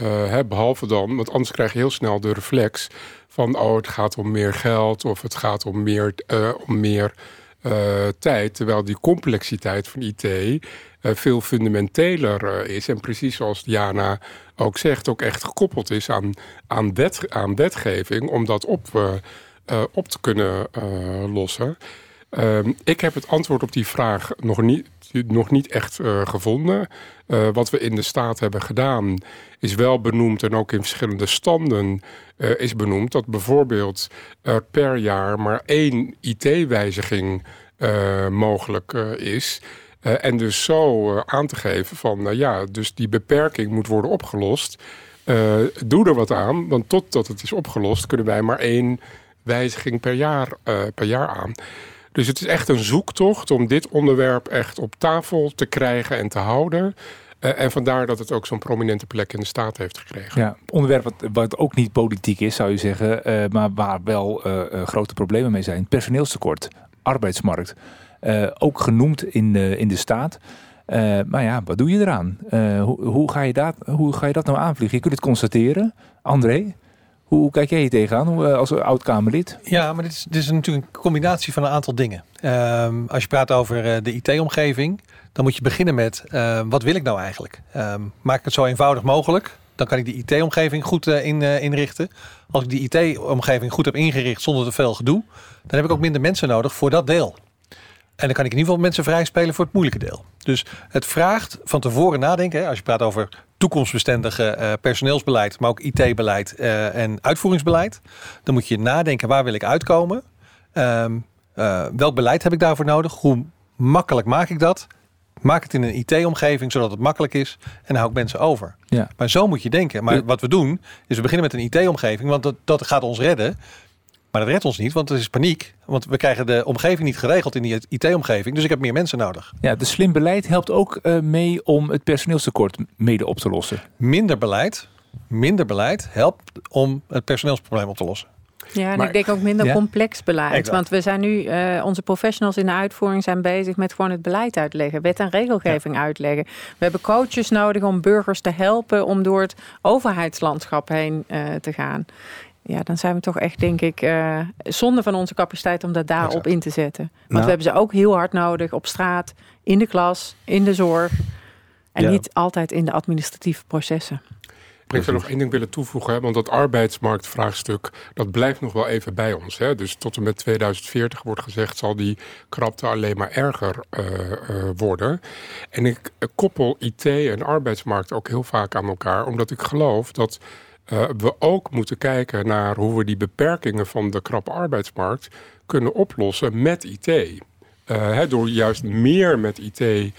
eh, hè, behalve dan... want anders krijg je heel snel de reflex van... oh, het gaat om meer geld of het gaat om meer, eh, om meer eh, tijd. Terwijl die complexiteit van IT veel fundamenteler is. En precies zoals Diana ook zegt... ook echt gekoppeld is aan, aan, wet, aan wetgeving... om dat op... op te kunnen lossen. Ehm, ik heb het antwoord op die vraag nog niet, nog niet echt eh, gevonden. Eh, wat we in de staat hebben gedaan is wel benoemd en ook in verschillende standen eh, is benoemd dat bijvoorbeeld er per jaar maar één IT-wijziging mogelijk is. En dus zo aan te geven van, nou ja, dus die beperking moet worden opgelost. Doe er wat aan, want totdat het is opgelost kunnen wij maar één wijziging per jaar, per jaar aan. Dus het is echt een zoektocht om dit onderwerp echt op tafel te krijgen en te houden. Eh, en vandaar dat het ook zo'n prominente plek in de staat heeft gekregen. Ja, onderwerp wat, ook niet politiek is, zou je zeggen, eh, maar waar wel eh, grote problemen mee zijn. Personeelstekort, arbeidsmarkt, ook genoemd in de, in de staat. Maar ja, wat doe je eraan? Hoe, hoe, ga je dat, hoe ga je dat nou aanvliegen? Je kunt het constateren. André, hoe kijk jij hier tegenaan eh, als oud-Kamerlid? Ja, maar dit is, natuurlijk een combinatie van een aantal dingen. Ehm, als je praat over eh, de IT-omgeving, dan moet je beginnen met eh, wat wil ik nou eigenlijk? Ehm, maak ik het zo eenvoudig mogelijk. Dan kan ik die IT-omgeving goed eh, in, inrichten. Als ik die IT-omgeving goed heb ingericht zonder te veel gedoe, dan heb ik ook minder mensen nodig voor dat deel. En dan kan ik in ieder geval mensen vrijspelen voor het moeilijke deel. Dus het vraagt van tevoren nadenken. hè, Als je praat over toekomstbestendige eh, personeelsbeleid, maar ook IT-beleid eh, en uitvoeringsbeleid. Dan moet je nadenken waar wil ik uitkomen. Ehm, eh, welk beleid heb ik daarvoor nodig? Hoe makkelijk maak ik dat? Maak het in een IT-omgeving zodat het makkelijk is en hou ik mensen over. Ja. Maar zo moet je denken. Maar wat we doen is we beginnen met een IT-omgeving, want dat, dat gaat ons redden. Maar dat redt ons niet, want er is paniek. Want we krijgen de omgeving niet geregeld in die IT-omgeving. Dus ik heb meer mensen nodig. Ja, de slim beleid helpt ook eh, mee om het personeelstekort mede op te lossen. Minder beleid, minder beleid helpt om het personeelsprobleem op te lossen. Ja, en Maar- ik denk ook minder Ja? complex beleid. Exact. Want we zijn nu, eh, onze professionals in de uitvoering zijn bezig met gewoon het beleid uitleggen, wet en regelgeving uitleggen. We hebben coaches nodig om burgers te helpen om door het overheidslandschap heen eh, te gaan. Ja, dan zijn we toch echt, denk ik, eh zonde van onze capaciteit om dat daarop Exact. in te zetten. Want Nou. we hebben ze ook heel hard nodig op straat, in de klas, in de zorg. En Ja. niet altijd in de administratieve processen. Ik zou nog één ding willen toevoegen, hè, want dat arbeidsmarktvraagstuk, dat blijft nog wel even bij ons. Hè. Dus tot en met 2040 wordt gezegd, zal die krapte alleen maar erger eh, eh, worden. En ik koppel IT en arbeidsmarkt ook heel vaak aan elkaar, omdat ik geloof dat eh, we ook moeten kijken naar hoe we die beperkingen van de krappe arbeidsmarkt kunnen oplossen met IT. Eh, door juist meer met IT eh,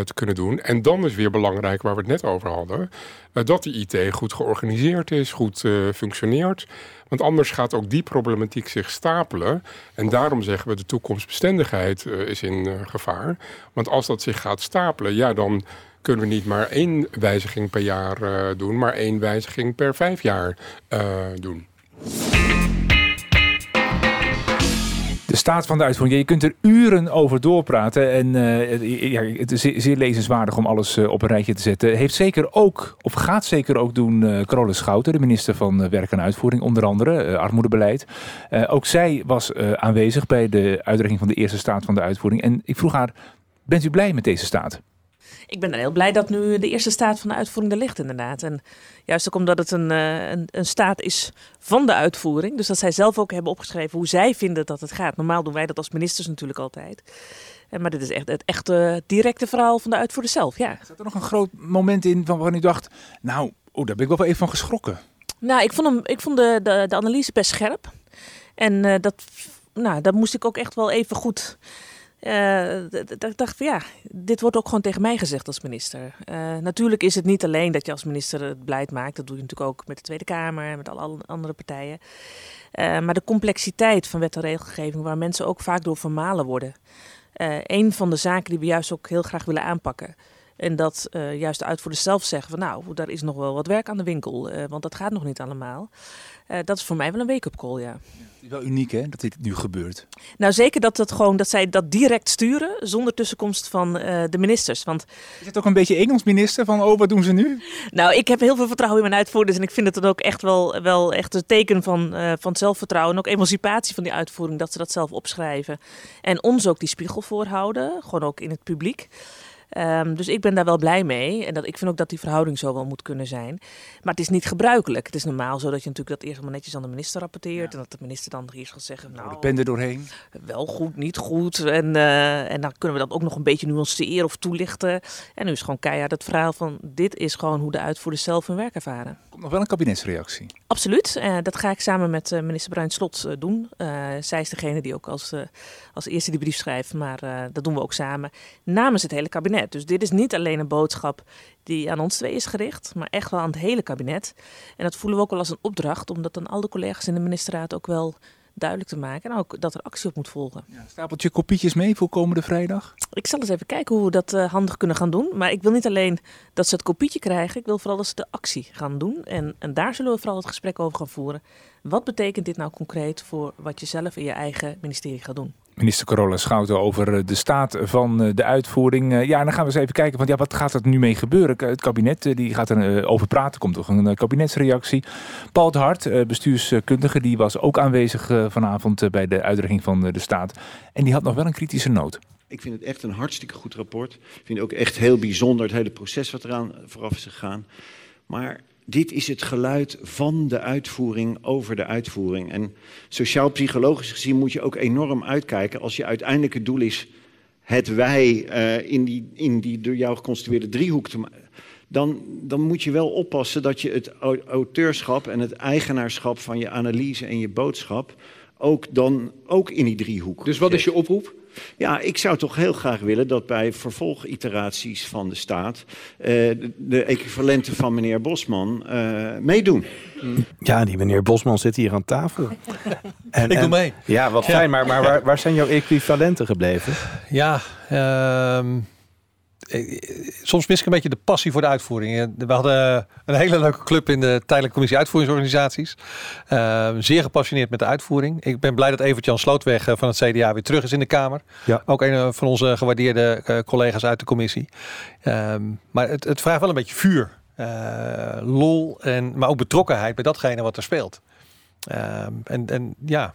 te kunnen doen. En dan is weer belangrijk, waar we het net over hadden, dat die IT goed georganiseerd is, goed functioneert. Want anders gaat ook die problematiek zich stapelen. En daarom zeggen we de toekomstbestendigheid is in gevaar. Want als dat zich gaat stapelen, ja, dan kunnen we niet maar één wijziging per jaar eh, doen, maar één wijziging per vijf jaar eh, doen. De staat van de uitvoering. Je kunt er uren over doorpraten. En eh, ja, het is zeer, lezenswaardig om alles op een rijtje te zetten. Heeft zeker ook, of gaat zeker ook doen, eh Caroline Schouten, de minister van Werk en Uitvoering, onder andere, armoedebeleid. Ook zij was aanwezig bij de uitreiking van de eerste staat van de uitvoering. En ik vroeg haar, bent u blij met deze staat? Ik ben dan heel blij dat nu de eerste staat van de uitvoering er ligt, inderdaad. En juist ook omdat het een, eh, een, een staat is van de uitvoering. Dus dat zij zelf ook hebben opgeschreven hoe zij vinden dat het gaat. Normaal doen wij dat als ministers natuurlijk altijd. Eh, Maar dit is echt het echte directe verhaal van de uitvoerder zelf, ja. Zat er nog een groot moment in van waarvan u dacht, nou, oh, daar ben ik wel even van geschrokken. Nou, ik vond, hem, ik vond de, de, de analyse best scherp. En eh, dat, nou, daar moest ik ook echt wel even goed. Eh, ik dacht van ja, dit wordt ook gewoon tegen mij gezegd als minister. Eh, natuurlijk is het niet alleen dat je als minister het beleid maakt. Dat doe je natuurlijk ook met de Tweede Kamer en met alle andere partijen. Eh, maar de complexiteit van wet en regelgeving, waar mensen ook vaak door vermalen worden. Eh een van de zaken die we juist ook heel graag willen aanpakken. En dat eh, juist de uitvoerders zelf zeggen van nou, daar is nog wel wat werk aan de winkel. eh, want dat gaat nog niet allemaal. Eh, dat is voor mij wel een wake-up call, ja. Het is wel uniek hè, dat dit nu gebeurt. Nou, zeker dat, het gewoon, dat zij dat direct sturen zonder tussenkomst van de ministers. Want Is het ook een beetje Engels minister van, oh, wat doen ze nu? nou, ik heb heel veel vertrouwen in mijn uitvoerders. En ik vind het dan ook echt wel, wel echt een teken van, van zelfvertrouwen. En ook emancipatie van die uitvoering, dat ze dat zelf opschrijven. En ons ook die spiegel voorhouden, gewoon ook in het publiek. Ehm, dus ik ben daar wel blij mee. En dat, ik vind ook dat die verhouding zo wel moet kunnen zijn. Maar het is niet gebruikelijk. Het is normaal zo dat je natuurlijk dat eerst allemaal netjes aan de minister rapporteert. En dat de minister dan eerst gaat zeggen... Nou, Nou, de pen er doorheen. wel goed, niet goed. En, eh, en dan kunnen we dat ook nog een beetje nuanceren of toelichten. En nu is gewoon keihard het verhaal van... dit is gewoon hoe de uitvoerders zelf hun werk ervaren. Komt nog wel een kabinetsreactie. Absoluut. Eh, dat ga ik samen met eh, minister Bruin Slot doen. Zij is degene die ook als, als eerste die brief schrijft. Maar dat doen we ook samen namens het hele kabinet. Dus dit is niet alleen een boodschap die aan ons twee is gericht. Maar echt wel aan het hele kabinet. En dat voelen we ook wel als een opdracht. Om dat aan al de collega's in de ministerraad ook wel duidelijk te maken. En ook dat er actie op moet volgen. Ja, stapelt je kopietjes mee voor komende vrijdag? Ik zal eens even kijken hoe we dat eh, handig kunnen gaan doen. Maar ik wil niet alleen dat ze het kopietje krijgen. Ik wil vooral dat ze de actie gaan doen. En, en daar zullen we vooral het gesprek over gaan voeren. Wat betekent dit nou concreet voor wat je zelf in je eigen ministerie gaat doen? Minister Carola Schouten over eh, de staat van eh, de uitvoering. Eh, Ja, dan gaan we eens even kijken, van ja, wat gaat er nu mee gebeuren? Het kabinet die gaat er eh, over praten, komt toch een kabinetsreactie. Paul de Hart, bestuurskundige, die was ook aanwezig vanavond bij de uitreiking van de staat. En die had nog wel een kritische noot. Ik vind het echt een hartstikke goed rapport. Ik vind het ook echt heel bijzonder het hele proces wat eraan vooraf is gegaan. Maar dit is het geluid van de uitvoering over de uitvoering. En sociaal-psychologisch gezien moet je ook enorm uitkijken als je uiteindelijk het doel is het wij eh, in, die, in die door jou geconstrueerde driehoek te maken. Dan, dan moet je wel oppassen dat je het au- auteurschap en het eigenaarschap van je analyse en je boodschap ook dan ook in die driehoek. Dus wat is je oproep? Ja, ik zou toch heel graag willen dat bij vervolgiteraties van de staat eh, de, de equivalenten van meneer Bosman eh, meedoen. Ja, die meneer Bosman zit hier aan tafel. En, Ik doe en- mee. Ja, wat fijn. Maar, maar waar, waar zijn jouw equivalenten gebleven? Ja, ehm, eh, soms mis ik een beetje de passie voor de uitvoering. Eh, We hadden een hele leuke club in de tijdelijke commissie uitvoeringsorganisaties. Uh, zeer gepassioneerd met de uitvoering. Ik ben blij dat Evert-Jan Slootweg van het CDA weer terug is in de Kamer. Ja. Ook een van onze gewaardeerde collega's uit de commissie. Uh, maar het, het, vraagt wel een beetje vuur, uh, lol, en, maar ook betrokkenheid bij datgene wat er speelt. Ehm, en, en ja,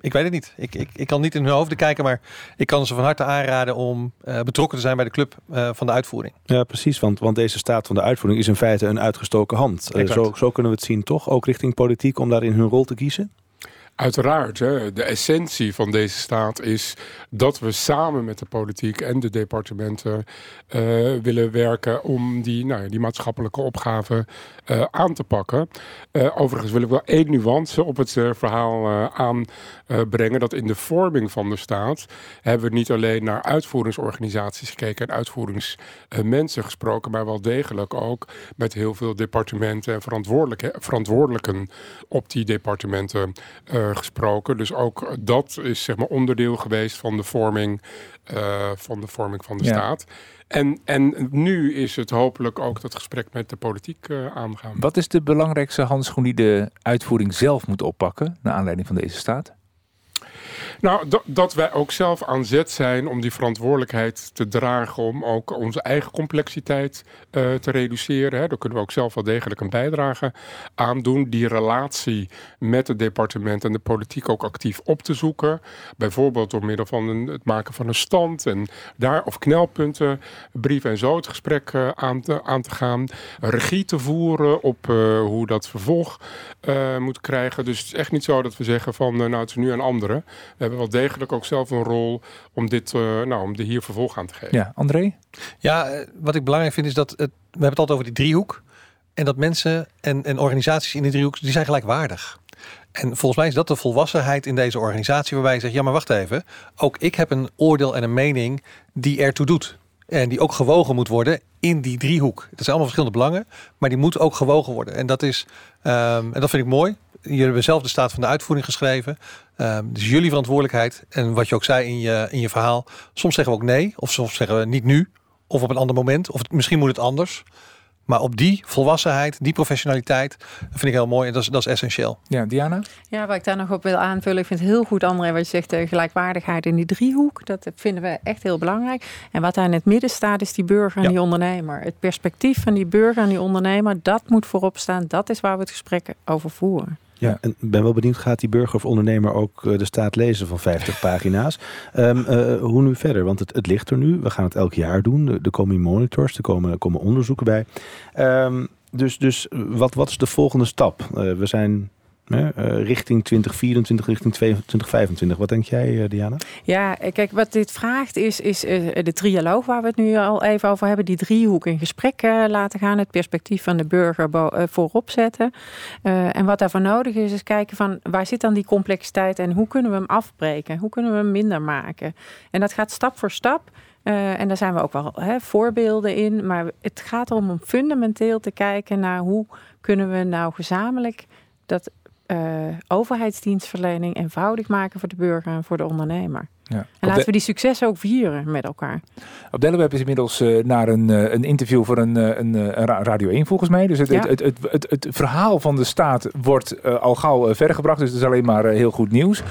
ik weet het niet. Ik, ik, ik kan niet in hun hoofden kijken, maar ik kan ze van harte aanraden om uh, betrokken te zijn bij de club uh, van de uitvoering. Ja, precies. Want, want deze staat van de uitvoering is in feite een uitgestoken hand. Uh, zo, zo kunnen we het zien, toch? Ook richting politiek om daar in hun rol te kiezen? Uiteraard, hè. de essentie van deze staat is dat we samen met de politiek en de departementen uh, willen werken om die, nou, die maatschappelijke opgave uh, aan te pakken. Uh, overigens wil ik wel één nuance op het verhaal aanbrengen, dat in de vorming van de staat hebben we niet alleen naar uitvoeringsorganisaties gekeken en uitvoeringsmensen gesproken, maar wel degelijk ook met heel veel departementen en verantwoordelijke, verantwoordelijken op die departementen gesproken. Dus ook dat is zeg maar onderdeel geweest van de vorming, uh, van, de, vorming van de ja. staat. En, en nu is het hopelijk ook dat gesprek met de politiek uh, aangaan. Wat is de belangrijkste handschoen die de uitvoering zelf moet oppakken, naar aanleiding van deze staat? Nou, dat, wij ook zelf aan zet zijn om die verantwoordelijkheid te dragen, om ook onze eigen complexiteit uh, te reduceren. Hè. Daar kunnen we ook zelf wel degelijk een bijdrage aan doen. Die relatie met het departement en de politiek ook actief op te zoeken. Bijvoorbeeld door middel van het maken van een stand en daar of knelpunten, brieven en zo het gesprek uh, aan, te, aan te gaan. Regie te voeren op uh, hoe dat vervolg moet krijgen. Dus het is echt niet zo dat we zeggen van nou het is nu een andere. We hebben wel degelijk ook zelf een rol om dit, uh, nou, om er hier vervolg aan te geven. Ja, André? Ja, wat ik belangrijk vind is dat het, we hebben het altijd over die driehoek. En dat mensen en, en organisaties in die driehoek, die zijn gelijkwaardig. En volgens mij is dat de volwassenheid in deze organisatie, waarbij je zegt, ja maar wacht even, ook ik heb een oordeel en een mening die ertoe doet. En die ook gewogen moet worden in die driehoek. Dat zijn allemaal verschillende belangen, maar die moet ook gewogen worden. En dat is, um, en dat vind ik mooi. Jullie hebben zelf de staat van de uitvoering geschreven. Um, dus jullie verantwoordelijkheid. En wat je ook zei in je, in je verhaal. Soms zeggen we ook nee. Of soms zeggen we niet nu. Of op een ander moment. Of misschien moet het anders. Maar op die volwassenheid, die professionaliteit, dat vind ik heel mooi en dat is, dat is essentieel. Ja, Diana? Ja, wat ik daar nog op wil aanvullen, ik vind het heel goed, André, wat je zegt, de gelijkwaardigheid in die driehoek. Dat vinden we echt heel belangrijk. En wat daar in het midden staat, is die burger en ja. die ondernemer. Het perspectief van die burger en die ondernemer, dat moet voorop staan. Dat is waar we het gesprek over voeren. Ja, en ik ben wel benieuwd, gaat die burger of ondernemer ook de staat lezen van 50 pagina's? Um, uh, hoe nu verder? Want het, het ligt er nu. We gaan het elk jaar doen. Er, komen monitors, er komen, komen onderzoeken bij. Um, dus dus wat, wat is de volgende stap? Uh, we zijn richting 2024, richting 2025. Wat denk jij, uh, Diana? Ja, kijk, wat dit vraagt is, is de trialoog waar we het nu al even over hebben. Die driehoek in gesprek laten gaan. Het perspectief van de burger voorop zetten. en wat daarvoor nodig is, is kijken van waar zit dan die complexiteit en hoe kunnen we hem afbreken? Hoe kunnen we hem minder maken? En dat gaat stap voor stap. En daar zijn we ook wel hè, voorbeelden in. Maar het gaat erom om fundamenteel te kijken naar hoe kunnen we nou gezamenlijk dat uh, overheidsdienstverlening eenvoudig maken voor de burger en voor de ondernemer. Ja. En laten we die successen ook vieren met elkaar. Op Delaweb is inmiddels uh, naar een, uh, een interview voor een, een, een, Radio 1 volgens mij. Dus het, ja. het, het, het, verhaal van de staat wordt al gauw verder gebracht. Dus dat is alleen maar heel goed nieuws.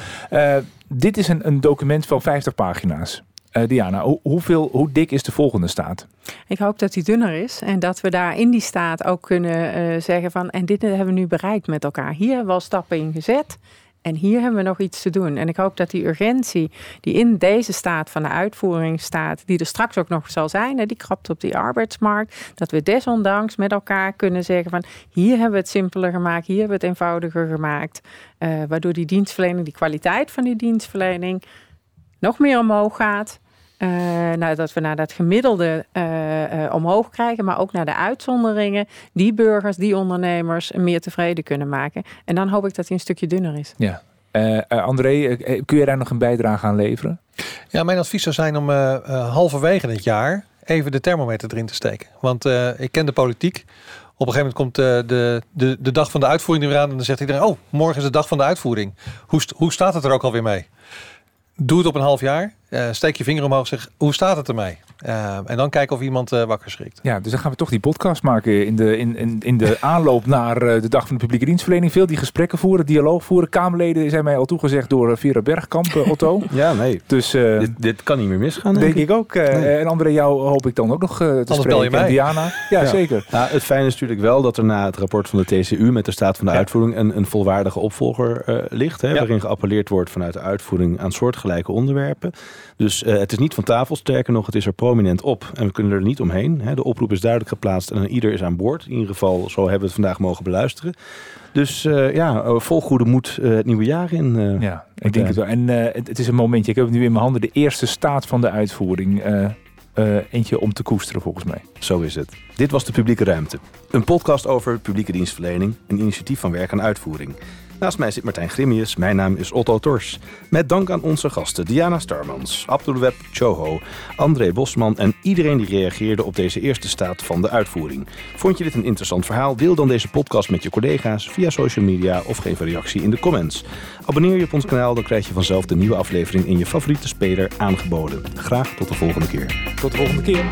dit is een, een document van 50 pagina's. Uh, Diana, hoe, dik is de volgende staat? Ik hoop dat die dunner is en dat we daar in die staat ook kunnen uh, zeggen van... en dit hebben we nu bereikt met elkaar. Hier hebben we al stappen in gezet en hier hebben we nog iets te doen. En ik hoop dat die urgentie die in deze staat van de uitvoering staat... die er straks ook nog zal zijn, die krapt op die arbeidsmarkt... dat we desondanks met elkaar kunnen zeggen van... hier hebben we het simpeler gemaakt, hier hebben we het eenvoudiger gemaakt... Uh, waardoor die dienstverlening, die kwaliteit van die dienstverlening nog meer omhoog gaat. Uh, nou, dat we naar dat gemiddelde uh, uh, omhoog krijgen, maar ook naar de uitzonderingen, die burgers, die ondernemers meer tevreden kunnen maken. En dan hoop ik dat hij een stukje dunner is. Ja. André, kun je daar nog een bijdrage aan leveren? Ja, mijn advies zou zijn om halverwege het jaar even de thermometer erin te steken. Want ik ken de politiek. Op een gegeven moment komt de, de, de, de dag van de uitvoering weer aan en dan zegt iedereen, oh, morgen is de dag van de uitvoering. Hoe, hoe staat het er ook alweer mee? Doe het op een half jaar Uh, steek je vinger omhoog, zeg hoe staat het ermee? Uh, en dan kijken of iemand uh, wakker schrikt. Ja, dus dan gaan we toch die podcast maken in de, in, in, in de aanloop naar de dag van de publieke dienstverlening. Veel die gesprekken voeren, dialoog voeren. Kamerleden zijn mij al toegezegd door Vera Bergkamp, Otto. ja, nee. Dus, dit, dit, kan niet meer misgaan. Denk, ik, ook. Nee. En André, jou hoop ik dan ook nog te Anders spreken. Je mij. En Diana. Ja, ja. zeker. Ja, het fijne is natuurlijk wel dat er na het rapport van de TCU met de staat van de uitvoering een, een volwaardige opvolger ligt. Hè, waarin geappelleerd wordt vanuit de uitvoering aan soortgelijke onderwerpen. Dus uh, het is niet van tafel, sterker nog, het is er prominent op. En we kunnen er niet omheen. Hè. De oproep is duidelijk geplaatst en ieder is aan boord. In ieder geval, zo hebben we het vandaag mogen beluisteren. Dus uh, ja, vol goede moed uh, het nieuwe jaar in. ja, ik denk het wel. En het, het, is een momentje. Ik heb nu in mijn handen. De eerste staat van de uitvoering. eentje om te koesteren volgens mij. Zo is het. Dit was de Publieke Ruimte. Een podcast over publieke dienstverlening. Een initiatief van werk aan uitvoering. Naast mij zit Martijn Grimius, mijn naam is Otto Tors. Met dank aan onze gasten Diana Starmans, Abdulweb Choho, André Bosman en iedereen die reageerde op deze eerste staat van de uitvoering. Vond je dit een interessant verhaal? Deel dan deze podcast met je collega's via social media of geef een reactie in de comments. Abonneer je op ons kanaal, dan krijg je vanzelf de nieuwe aflevering in je favoriete speler aangeboden. Graag tot de volgende keer. Tot de volgende keer.